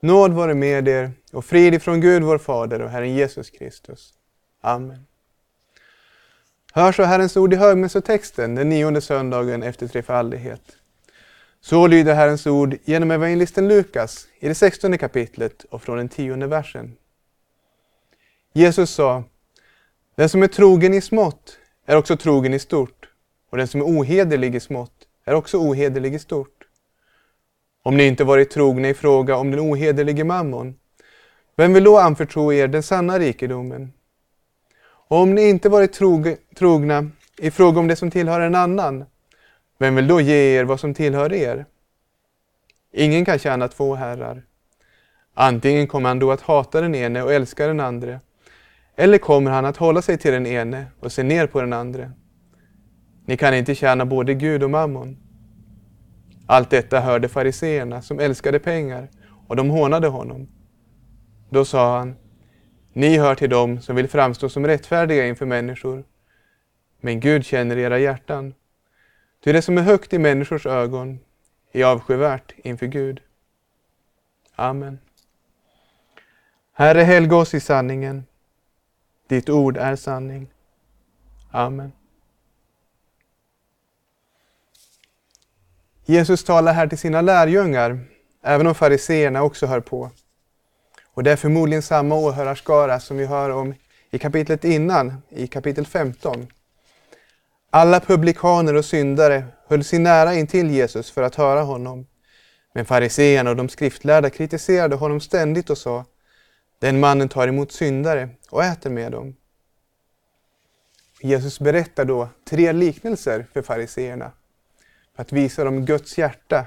Nåd vare med er och frid ifrån Gud vår Fader och Herren Jesus Kristus. Amen. Hör så Herrens ord i högmässotexten den nionde söndagen efter trefaldighet. Så lyder Herrens ord genom evangelisten Lukas i det sextonde kapitlet och från den tionde versen. Jesus sa, den som är trogen i smått är också trogen i stort och den som är ohederlig i smått är också ohederlig i stort. Om ni inte varit trogna i fråga om den ohederlige mammon, vem vill då anförtro er den sanna rikedomen? Och om ni inte varit trogna i fråga om det som tillhör en annan, vem vill då ge er vad som tillhör er? Ingen kan tjäna två herrar. Antingen kommer han då att hata den ene och älska den andra, eller kommer han att hålla sig till den ene och se ner på den andra. Ni kan inte tjäna både Gud och mammon. Allt detta hörde fariseerna som älskade pengar och de hånade honom. Då sa han, ni hör till dem som vill framstå som rättfärdiga inför människor, men Gud känner era hjärtan. Ty det som är högt i människors ögon är avskyvärt inför Gud. Amen. Herre, helga oss i sanningen. Ditt ord är sanning. Amen. Jesus talar här till sina lärjungar, även om fariseerna också hör på. Och det är förmodligen samma åhörarskara som vi hör om i kapitlet innan, i kapitel 15. Alla publikaner och syndare höll sig nära intill Jesus för att höra honom. Men fariseerna och de skriftlärda kritiserade honom ständigt och sa Den mannen tar emot syndare och äter med dem. Jesus berättar då tre liknelser för fariseerna att visa dem Guds hjärta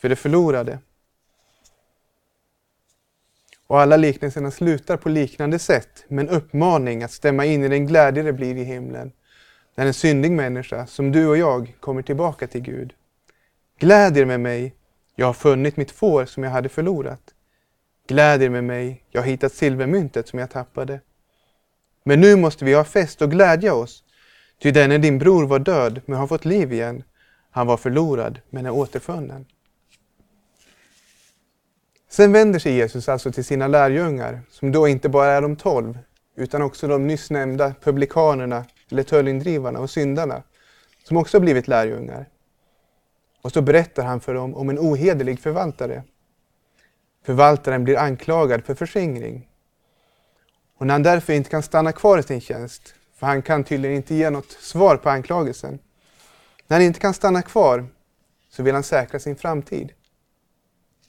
för det förlorade. Och alla liknelserna slutar på liknande sätt med en uppmaning att stämma in i den glädje det blir i himlen när en syndig människa, som du och jag, kommer tillbaka till Gud. Gläd er med mig, jag har funnit mitt får som jag hade förlorat. Gläd er med mig, jag har hittat silvermyntet som jag tappade. Men nu måste vi ha fest och glädja oss, ty denne din bror var död men har fått liv igen. Han var förlorad men är återfunnen. Sen vänder sig Jesus alltså till sina lärjungar, som då inte bara är de tolv, utan också de nyss nämnda publikanerna, eller tullindrivarna och syndarna, som också blivit lärjungar. Och så berättar han för dem om en ohederlig förvaltare. Förvaltaren blir anklagad för förskingring. Och när han därför inte kan stanna kvar i sin tjänst, för han kan tydligen inte ge något svar på anklagelsen, när han inte kan stanna kvar så vill han säkra sin framtid.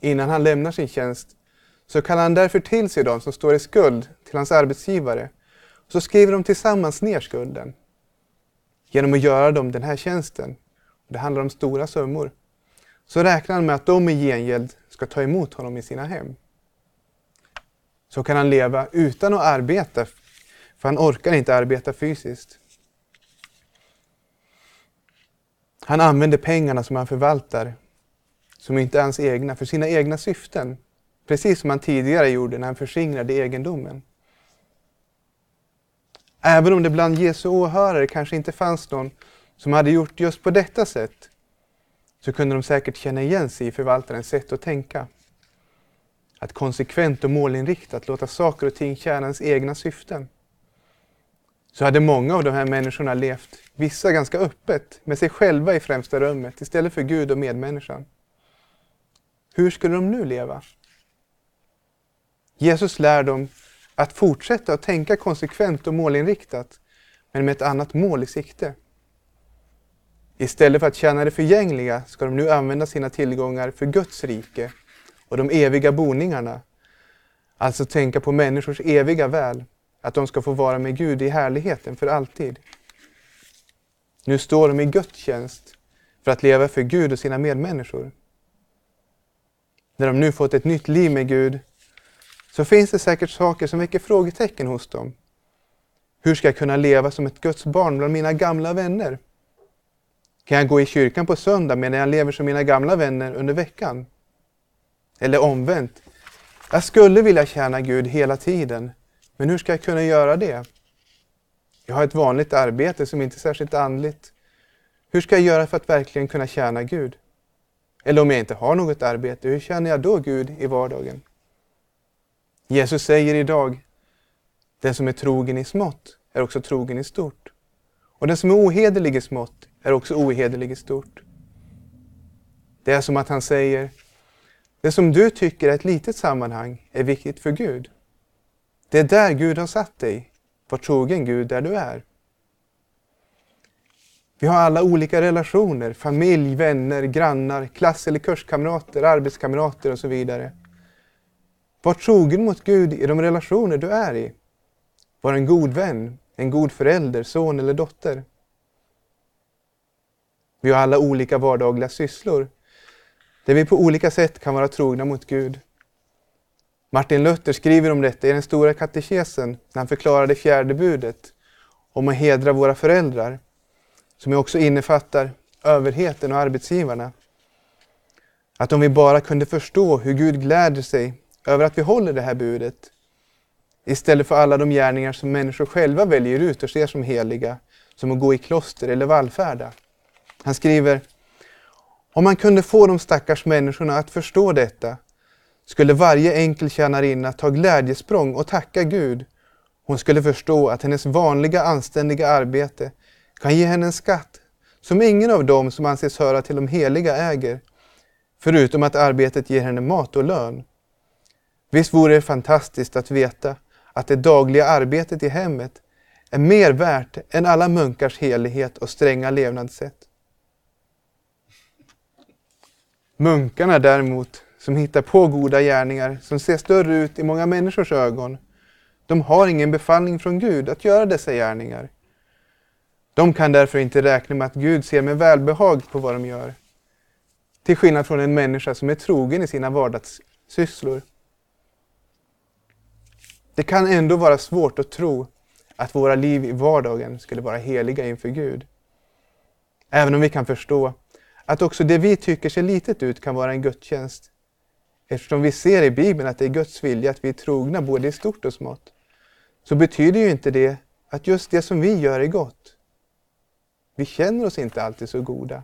Innan han lämnar sin tjänst så kallar han därför till sig de som står i skuld till hans arbetsgivare och så skriver de tillsammans ner skulden. Genom att göra dem den här tjänsten, och det handlar om stora summor, så räknar han med att de i gengäld ska ta emot honom i sina hem. Så kan han leva utan att arbeta, för han orkar inte arbeta fysiskt. Han använder pengarna som han förvaltar, som inte är hans egna, för sina egna syften. Precis som han tidigare gjorde när han förskingrade egendomen. Även om det bland Jesu åhörare kanske inte fanns någon som hade gjort just på detta sätt, så kunde de säkert känna igen sig i förvaltarens sätt att tänka. Att konsekvent och målinriktat låta saker och ting tjäna ens egna syften så hade många av de här människorna levt, vissa ganska öppet, med sig själva i främsta rummet istället för Gud och medmänniskan. Hur skulle de nu leva? Jesus lär dem att fortsätta att tänka konsekvent och målinriktat, men med ett annat mål i sikte. Istället för att tjäna det förgängliga ska de nu använda sina tillgångar för Guds rike och de eviga boningarna. Alltså tänka på människors eviga väl att de ska få vara med Gud i härligheten för alltid. Nu står de i gudstjänst för att leva för Gud och sina medmänniskor. När de nu fått ett nytt liv med Gud så finns det säkert saker som väcker frågetecken hos dem. Hur ska jag kunna leva som ett Guds barn bland mina gamla vänner? Kan jag gå i kyrkan på söndag medan jag lever som mina gamla vänner under veckan? Eller omvänt. Jag skulle vilja tjäna Gud hela tiden, men hur ska jag kunna göra det? Jag har ett vanligt arbete som inte är särskilt andligt. Hur ska jag göra för att verkligen kunna tjäna Gud? Eller om jag inte har något arbete, hur känner jag då Gud i vardagen? Jesus säger idag, den som är trogen i smått är också trogen i stort. Och den som är ohederlig i smått är också ohederlig i stort. Det är som att han säger, det som du tycker är ett litet sammanhang är viktigt för Gud. Det är där Gud har satt dig. Var trogen Gud där du är. Vi har alla olika relationer, familj, vänner, grannar, klass eller kurskamrater, arbetskamrater och så vidare. Var trogen mot Gud i de relationer du är i. Var en god vän, en god förälder, son eller dotter. Vi har alla olika vardagliga sysslor där vi på olika sätt kan vara trogna mot Gud. Martin Luther skriver om detta i den stora katekesen när han förklarar det fjärde budet om att hedra våra föräldrar, som också innefattar överheten och arbetsgivarna. Att om vi bara kunde förstå hur Gud gläder sig över att vi håller det här budet, istället för alla de gärningar som människor själva väljer ut och ser som heliga, som att gå i kloster eller vallfärda. Han skriver om man kunde få de stackars människorna att förstå detta skulle varje enkel tjänarinna ta glädjesprång och tacka Gud. Hon skulle förstå att hennes vanliga anständiga arbete kan ge henne en skatt som ingen av dem som anses höra till de heliga äger, förutom att arbetet ger henne mat och lön. Visst vore det fantastiskt att veta att det dagliga arbetet i hemmet är mer värt än alla munkars helighet och stränga levnadssätt. Munkarna däremot, som hittar på goda gärningar som ser större ut i många människors ögon, de har ingen befallning från Gud att göra dessa gärningar. De kan därför inte räkna med att Gud ser med välbehag på vad de gör. Till skillnad från en människa som är trogen i sina vardagssysslor. Det kan ändå vara svårt att tro att våra liv i vardagen skulle vara heliga inför Gud. Även om vi kan förstå att också det vi tycker ser litet ut kan vara en gudstjänst. Eftersom vi ser i Bibeln att det är Guds vilja att vi är trogna både i stort och smått, så betyder ju inte det att just det som vi gör är gott. Vi känner oss inte alltid så goda.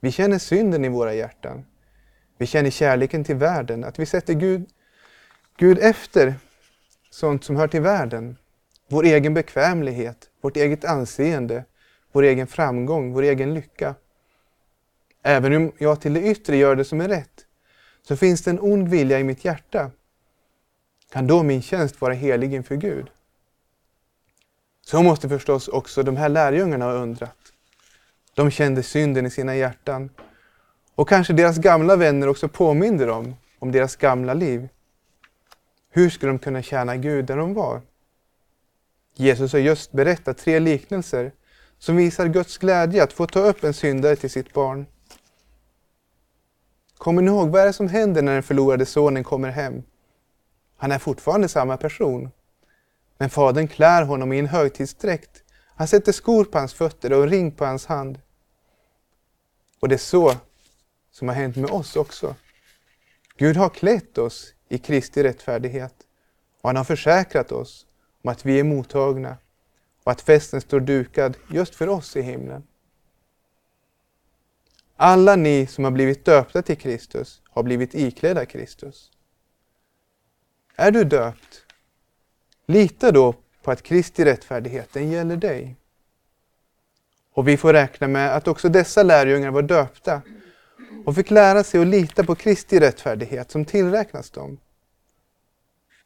Vi känner synden i våra hjärtan. Vi känner kärleken till världen, att vi sätter Gud, Gud efter sånt som hör till världen. Vår egen bekvämlighet, vårt eget anseende, vår egen framgång, vår egen lycka. Även om jag till det yttre gör det som är rätt, så finns det en ond vilja i mitt hjärta. Kan då min tjänst vara helig inför Gud? Så måste förstås också de här lärjungarna ha undrat. De kände synden i sina hjärtan. Och kanske deras gamla vänner också påminde dem om deras gamla liv. Hur skulle de kunna tjäna Gud där de var? Jesus har just berättat tre liknelser som visar Guds glädje att få ta upp en syndare till sitt barn. Kommer ni ihåg vad är det som händer när den förlorade sonen kommer hem? Han är fortfarande samma person. Men fadern klär honom i en högtidsdräkt. Han sätter skor på hans fötter och en ring på hans hand. Och det är så som har hänt med oss också. Gud har klätt oss i Kristi rättfärdighet och han har försäkrat oss om att vi är mottagna och att festen står dukad just för oss i himlen. Alla ni som har blivit döpta till Kristus har blivit iklädda Kristus. Är du döpt? Lita då på att Kristi rättfärdighet, den gäller dig. Och vi får räkna med att också dessa lärjungar var döpta och fick lära sig att lita på Kristi rättfärdighet som tillräknas dem.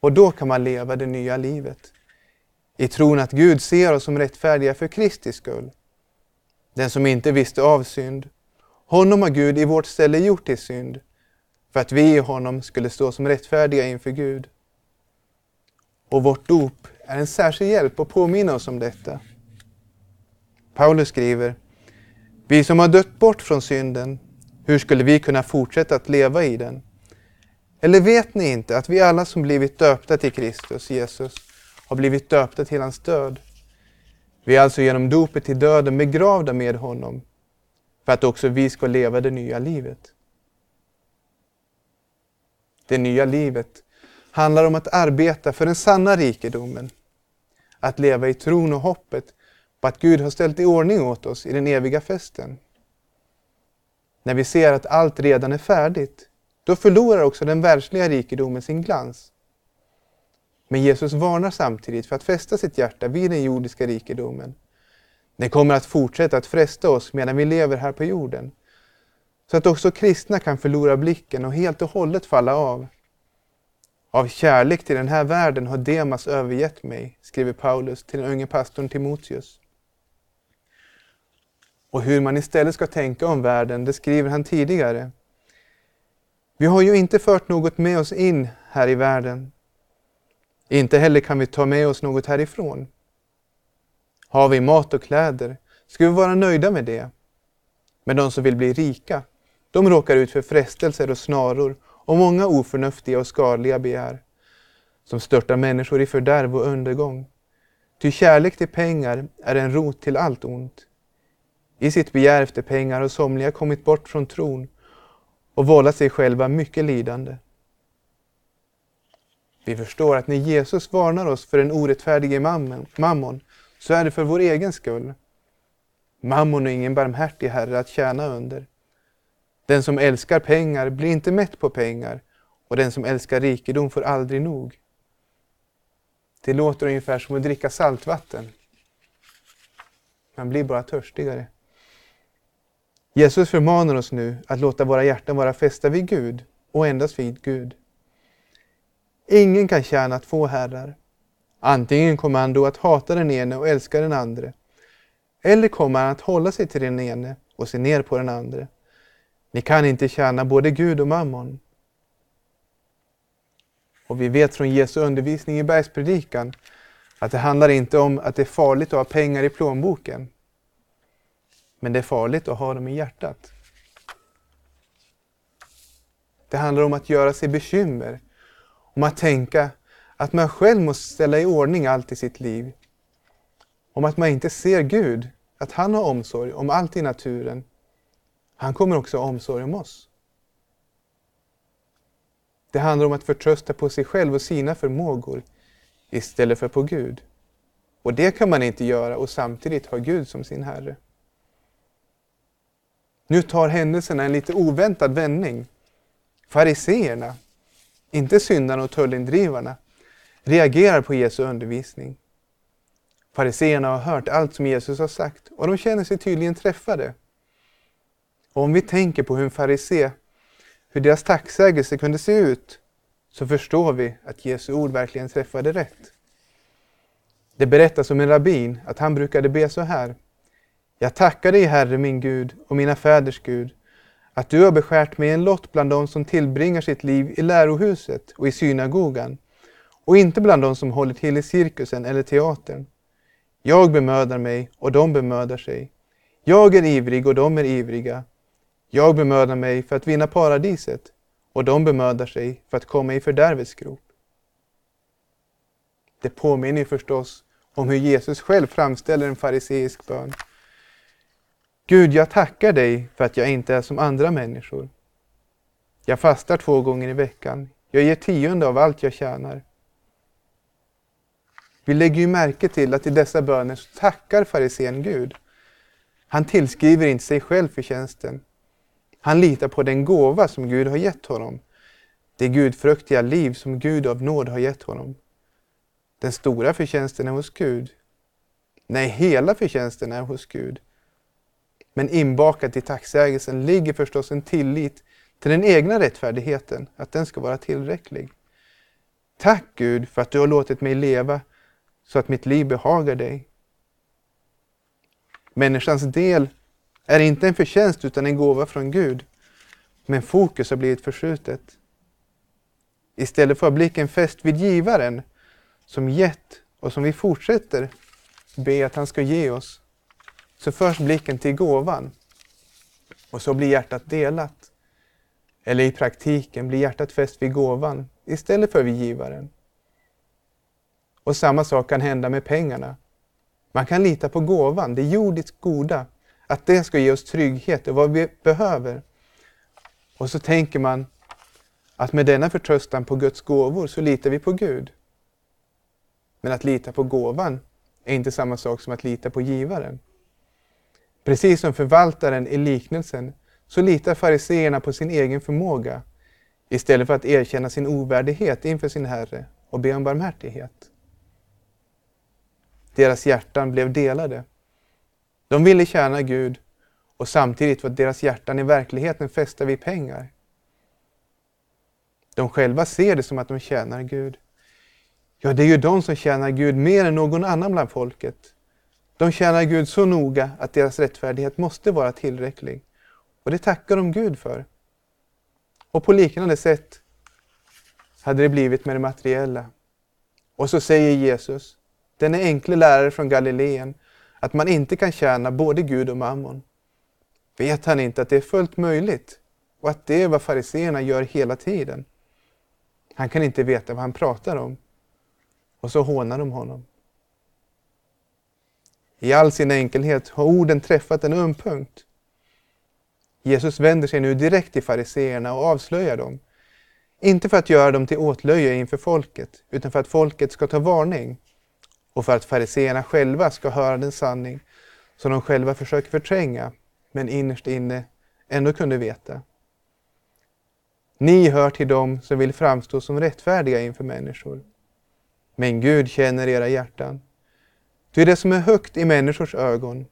Och då kan man leva det nya livet. I tron att Gud ser oss som rättfärdiga för Kristi skull. Den som inte visste av synd honom har Gud i vårt ställe gjort till synd, för att vi i honom skulle stå som rättfärdiga inför Gud. Och vårt dop är en särskild hjälp att påminna oss om detta. Paulus skriver, vi som har dött bort från synden, hur skulle vi kunna fortsätta att leva i den? Eller vet ni inte att vi alla som blivit döpta till Kristus Jesus har blivit döpta till hans död? Vi är alltså genom dopet till döden begravda med honom för att också vi ska leva det nya livet. Det nya livet handlar om att arbeta för den sanna rikedomen. Att leva i tron och hoppet på att Gud har ställt i ordning åt oss i den eviga festen. När vi ser att allt redan är färdigt, då förlorar också den världsliga rikedomen sin glans. Men Jesus varnar samtidigt för att fästa sitt hjärta vid den jordiska rikedomen. Den kommer att fortsätta att fresta oss medan vi lever här på jorden. Så att också kristna kan förlora blicken och helt och hållet falla av. Av kärlek till den här världen har Demas övergett mig, skriver Paulus till den unge pastorn Timoteus. Och hur man istället ska tänka om världen, det skriver han tidigare. Vi har ju inte fört något med oss in här i världen. Inte heller kan vi ta med oss något härifrån. Har vi mat och kläder ska vi vara nöjda med det. Men de som vill bli rika, de råkar ut för frestelser och snaror och många oförnuftiga och skadliga begär som störtar människor i fördärv och undergång. Ty kärlek till pengar är en rot till allt ont. I sitt begär efter pengar har somliga kommit bort från tron och vållat sig själva mycket lidande. Vi förstår att när Jesus varnar oss för den orättfärdige mammon så är det för vår egen skull. Mammon är ingen barmhärtig herre att tjäna under. Den som älskar pengar blir inte mätt på pengar och den som älskar rikedom får aldrig nog. Det låter ungefär som att dricka saltvatten. Man blir bara törstigare. Jesus förmanar oss nu att låta våra hjärtan vara fästa vid Gud och endast vid Gud. Ingen kan tjäna två herrar. Antingen kommer han då att hata den ene och älska den andra. Eller kommer han att hålla sig till den ene och se ner på den andra. Ni kan inte tjäna både Gud och mammon. Och vi vet från Jesu undervisning i bergspredikan att det handlar inte om att det är farligt att ha pengar i plånboken. Men det är farligt att ha dem i hjärtat. Det handlar om att göra sig bekymmer, om att tänka att man själv måste ställa i ordning allt i sitt liv. Om att man inte ser Gud, att han har omsorg om allt i naturen. Han kommer också ha omsorg om oss. Det handlar om att förtrösta på sig själv och sina förmågor istället för på Gud. Och det kan man inte göra och samtidigt ha Gud som sin Herre. Nu tar händelserna en lite oväntad vändning. Fariseerna, inte syndarna och tullindrivarna, reagerar på Jesu undervisning. Fariseerna har hört allt som Jesus har sagt och de känner sig tydligen träffade. Och om vi tänker på hur en farisé, hur deras tacksägelse kunde se ut, så förstår vi att Jesu ord verkligen träffade rätt. Det berättas om en rabbin att han brukade be så här. Jag tackar dig, Herre min Gud och mina fäders Gud, att du har beskärt mig en lott bland dem som tillbringar sitt liv i lärohuset och i synagogan och inte bland de som håller till i cirkusen eller teatern. Jag bemödar mig och de bemödar sig. Jag är ivrig och de är ivriga. Jag bemödar mig för att vinna paradiset och de bemödar sig för att komma i fördärvets grop. Det påminner förstås om hur Jesus själv framställer en fariseisk bön. Gud, jag tackar dig för att jag inte är som andra människor. Jag fastar två gånger i veckan. Jag ger tionde av allt jag tjänar. Vi lägger ju märke till att i dessa böner så tackar farisén Gud. Han tillskriver inte sig själv förtjänsten. Han litar på den gåva som Gud har gett honom. Det gudfruktiga liv som Gud av nåd har gett honom. Den stora förtjänsten är hos Gud. Nej, hela förtjänsten är hos Gud. Men inbakat i tacksägelsen ligger förstås en tillit till den egna rättfärdigheten, att den ska vara tillräcklig. Tack Gud för att du har låtit mig leva så att mitt liv behagar dig. Människans del är inte en förtjänst utan en gåva från Gud. Men fokus har blivit förskjutet. Istället för blicken fäst vid givaren som gett och som vi fortsätter be att han ska ge oss, så förs blicken till gåvan och så blir hjärtat delat. Eller i praktiken blir hjärtat fäst vid gåvan istället för vid givaren. Och samma sak kan hända med pengarna. Man kan lita på gåvan, det jordiskt goda, att det ska ge oss trygghet och vad vi behöver. Och så tänker man att med denna förtröstan på Guds gåvor så litar vi på Gud. Men att lita på gåvan är inte samma sak som att lita på givaren. Precis som förvaltaren i liknelsen så litar fariseerna på sin egen förmåga istället för att erkänna sin ovärdighet inför sin Herre och be om barmhärtighet. Deras hjärtan blev delade. De ville tjäna Gud och samtidigt var deras hjärtan i verkligheten fästa vid pengar. De själva ser det som att de tjänar Gud. Ja, det är ju de som tjänar Gud mer än någon annan bland folket. De tjänar Gud så noga att deras rättfärdighet måste vara tillräcklig. Och det tackar de Gud för. Och på liknande sätt hade det blivit med det materiella. Och så säger Jesus, denne enkle lärare från Galileen, att man inte kan tjäna både Gud och mammon. Vet han inte att det är fullt möjligt och att det är vad fariseerna gör hela tiden? Han kan inte veta vad han pratar om. Och så hånar de honom. I all sin enkelhet har orden träffat en öm punkt. Jesus vänder sig nu direkt till fariseerna och avslöjar dem. Inte för att göra dem till åtlöje inför folket, utan för att folket ska ta varning och för att fariseerna själva ska höra den sanning som de själva försöker förtränga, men innerst inne ändå kunde veta. Ni hör till dem som vill framstå som rättfärdiga inför människor. Men Gud känner era hjärtan. Ty det som är högt i människors ögon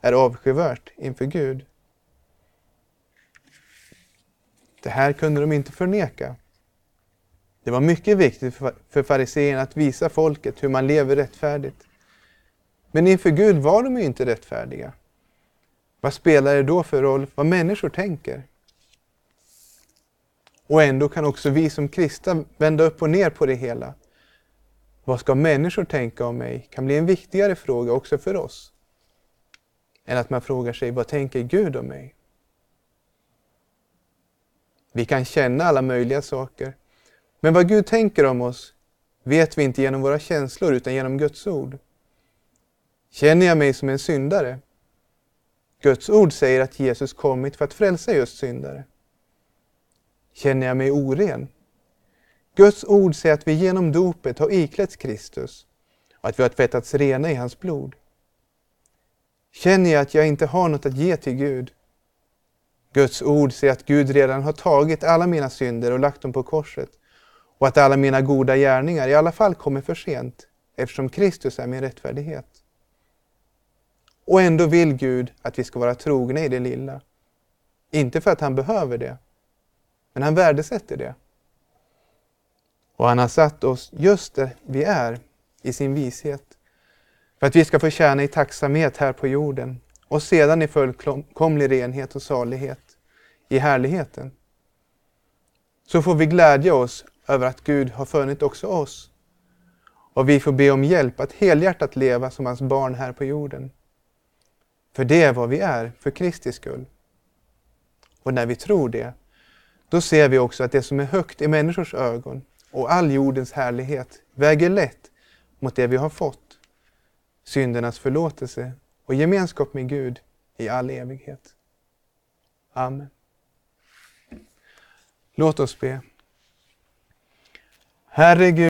är avskyvärt inför Gud. Det här kunde de inte förneka. Det var mycket viktigt för fariséerna att visa folket hur man lever rättfärdigt. Men inför Gud var de ju inte rättfärdiga. Vad spelar det då för roll vad människor tänker? Och ändå kan också vi som kristna vända upp och ner på det hela. Vad ska människor tänka om mig? kan bli en viktigare fråga också för oss. Än att man frågar sig, vad tänker Gud om mig? Vi kan känna alla möjliga saker. Men vad Gud tänker om oss vet vi inte genom våra känslor utan genom Guds ord. Känner jag mig som en syndare? Guds ord säger att Jesus kommit för att frälsa just syndare. Känner jag mig oren? Guds ord säger att vi genom dopet har iklätts Kristus och att vi har tvättats rena i hans blod. Känner jag att jag inte har något att ge till Gud? Guds ord säger att Gud redan har tagit alla mina synder och lagt dem på korset och att alla mina goda gärningar i alla fall kommer för sent eftersom Kristus är min rättfärdighet. Och ändå vill Gud att vi ska vara trogna i det lilla. Inte för att han behöver det, men han värdesätter det. Och han har satt oss just där vi är i sin vishet. För att vi ska få tjäna i tacksamhet här på jorden och sedan i fullkomlig renhet och salighet i härligheten. Så får vi glädja oss över att Gud har funnit också oss. Och vi får be om hjälp att helhjärtat leva som hans barn här på jorden. För det är vad vi är, för Kristi skull. Och när vi tror det, då ser vi också att det som är högt i människors ögon och all jordens härlighet väger lätt mot det vi har fått, syndernas förlåtelse och gemenskap med Gud i all evighet. Amen. Låt oss be. Herre Gud,